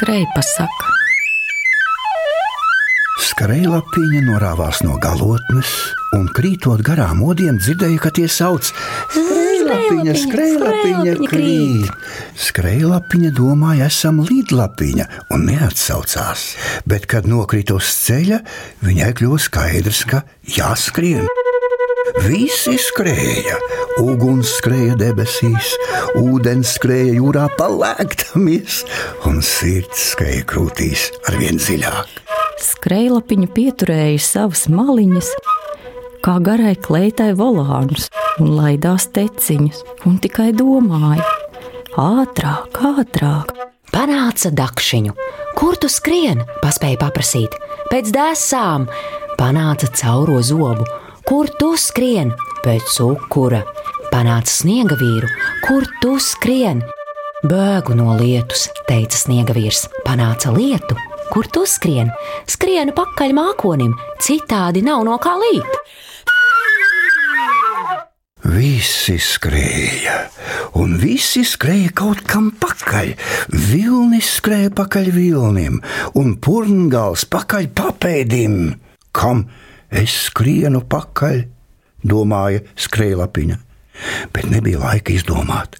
skreipa saka. Skrejlapiņa norāvās no galotnes un krītot garām odiem dzirdēja, ka tie sauc Skrejlapiņa, skrejlapiņa, krīt. Skrejlapiņa domāja, esam līdlapiņa un neatsaucās, bet, kad nokrita uz ceļa, viņai kļuva skaidrs, ka jāskrien. Visi skrēja, uguns skrēja debesīs, ūdens skrēja jūrā palēktamies, un sirds skrēja krūtīs arvien dziļāk. Skrejlapiņa pieturēja savas maliņas, kā garai kleitai volānus, un laidās teciņas, un tikai domāja: ātrāk, ātrāk! Panāca dakšiņu. Kur tu skrien? paspēja paprasīt. Pēc dēsām panāca cauro zobu. Kur tu skrien? Pēc cukura. Panāca sniega vīru. Kur tu skrien? Bēgu no lietus, teica sniega vīrs. Panāca lietu. Kur tu skrien? Skrienu pakaļ mākonim, citādi nav no kā līt. Visi skrēja, un visi skrēja kaut kam pakaļ. Vilnis skrēja pakaļ vilnim, un purngals pakaļ papēdim. Kam es skrienu pakaļ? domāja skrējlapiņa. Bet nebija laika izdomāt,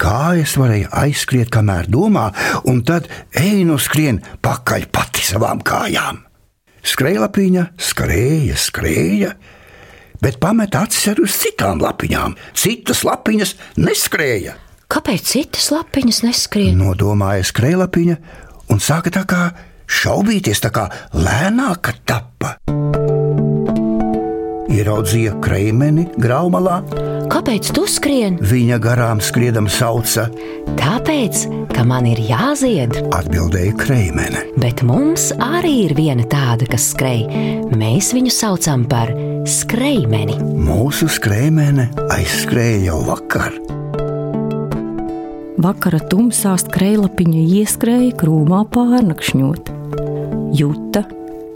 kā es varēju aizskriet, kamēr domā, un tad eju no skrien pakaļ pati savām kājām. Skrējlapiņa skrēja, skrēja, bet pameta acis arī uz citām lapiņām. Citas lapiņas neskrēja. Kāpēc citas lapiņas neskrien? Nodomāja skrējlapiņa un sāka tā kā šaubīties, tā kā lēnāka tapa. Ieraudzīja kreimeni graumalā, Kāpēc tu skrien? viņa garām skriedam sauca, Tāpēc, ka man ir jāzied. atbildēja kreimene. Bet mums arī ir viena tāda, kas skrej. Mēs viņu saucam par skrejmeni. Mūsu skrējmene aizskrēja jau vakar. Vakara tumsā skrejlapiņa ieskrēja krūmā pārnakšņot. Juta,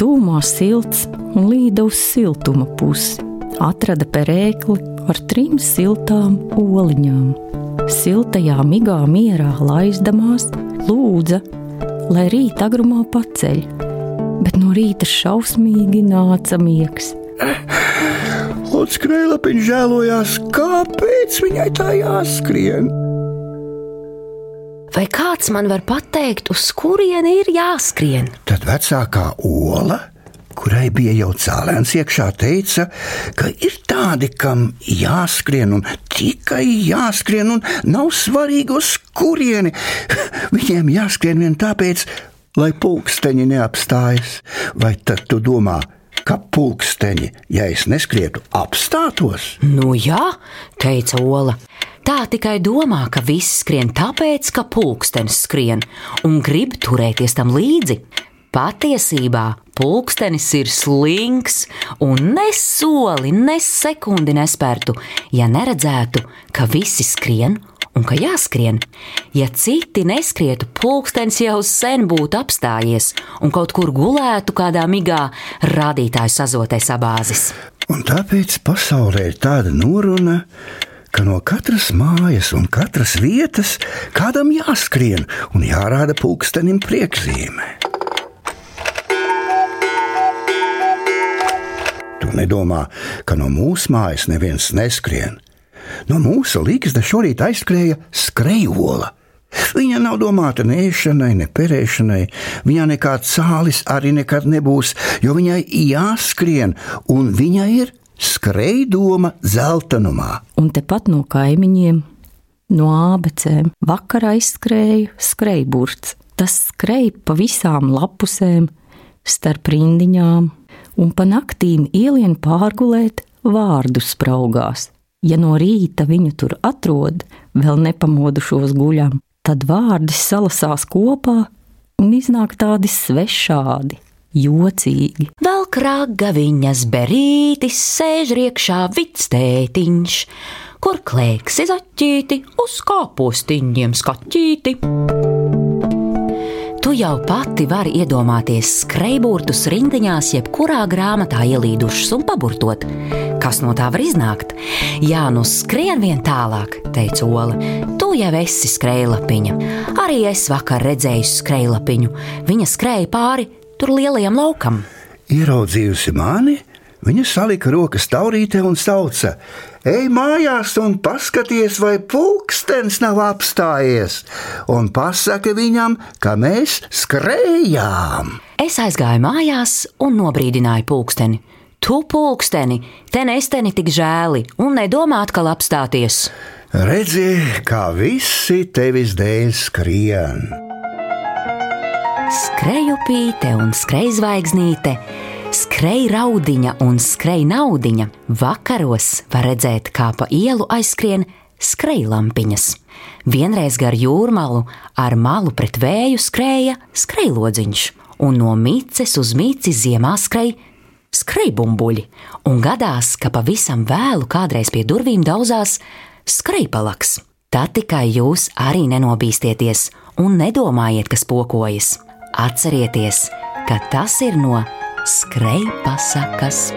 tūmā silts un līda uz siltuma pusi. Atrada perēkli ar trim siltām oliņām. Siltajā migā mierā laizdamās, lūdza, lai rīta agrumā paceļ, bet no rīta šausmīgi nāca miegs. Un skrējlapiņš žēlojās, kāpēc viņai tā jāskrien. Vai kāds man var pateikt, uz kurieni ir jāskrien? Tad vecākā ola, kurai bija jau cēlēns iekšā, teica, ka ir tādi, kam jāskrien un tikai jāskrien, un nav svarīgi uz kurieni. Viņiem jāskrien vien tāpēc, lai pulksteņi neapstājas. Vai tad tu domā, ka pulksteņi, ja es neskrietu, apstātos? Nu jā, teica Ola. Tā tikai domā, ka viss skrien tāpēc, ka pulkstenis skrien un grib turēties tam līdzi. Patiesībā pulkstenis ir slings un ne soli, ne sekundi nespērtu, ja neredzētu, ka visi skrien un ka jāskrien. Ja citi neskrietu, pulkstenis jau sen būtu apstājies un kaut kur gulētu kādā migā rādītāju sazotē sabāzis. Un tāpēc pasaulē ir tāda noruna, ka no katras mājas un katras vietas kādam jāskrien un jārāda pulkstenim priekšzīme. Nedomā, ka no mūsu mājas neviens neskrien. No mūsu līgsta šorīt aizskrēja skrejola. Viņa nav domāta ne ēšanai, ne perēšanai. Viņai nekāds cālis arī nekad nebūs, jo viņai jāskrien, un viņa ir skrejdoma zeltainumā. Un tepat no kaimiņiem, no ābecēm, vakarā izskrēja skrejburts. Tas skrēja pa visām lapusēm, starp rindiņām, un pa naktīm ielien pārgulēt vārdu spraugās. Ja no rīta viņu tur atrod, vēl nepamodušos guļam, tad vārdi salasās kopā un iznāk tādi svešādi, jocīgi. Vēl kraga viņas berītis sēž riekšā vidstētiņš, kur klēksi zaķīti uz kāpostiņiem skaķīti. Tu jau pati vari iedomāties skrejburtus rindiņās, jebkurā grāmatā ielīdušus un paburtot. Kas no tā var iznākt? Jā, nu skrien vien tālāk, teica Ola. Tu jau esi skrejlapiņa. Arī es vakar redzēju skrejlapiņu. Viņa skrēja pāri tur lielajam laukam. Ieraudzījusi mani, Viņa salika rokas taurītē un sauca: Ej mājās un paskaties, vai pulkstenis nav apstājies, un pasaki viņam, ka mēs skrējām. Es aizgāju mājās un nobrīdināju pulksteni. Tu, pulksteni, te nesteni tik žēli un nedomā atkal apstāties. Redzi, kā visi tevis dēļ skrien. Skreju pīte un skrejzvaigznīte Skrej raudiņa un skrej naudiņa vakaros var redzēt, kā pa ielu aizskrien skrejlampiņas. Vienreiz gar jūrmālu ar malu pret vēju skrēja skrejlodziņš, un no mīces uz mīci ziemā skrēja skrejbumbuļi, un gadās, ka pavisam vēlu kādreiz pie durvīm daudzās skrejpalaks. Tad tikai jūs arī nenobīsties un nedomājiet, kas pokojas. Atcerieties, ka tas ir no skrejpasakas.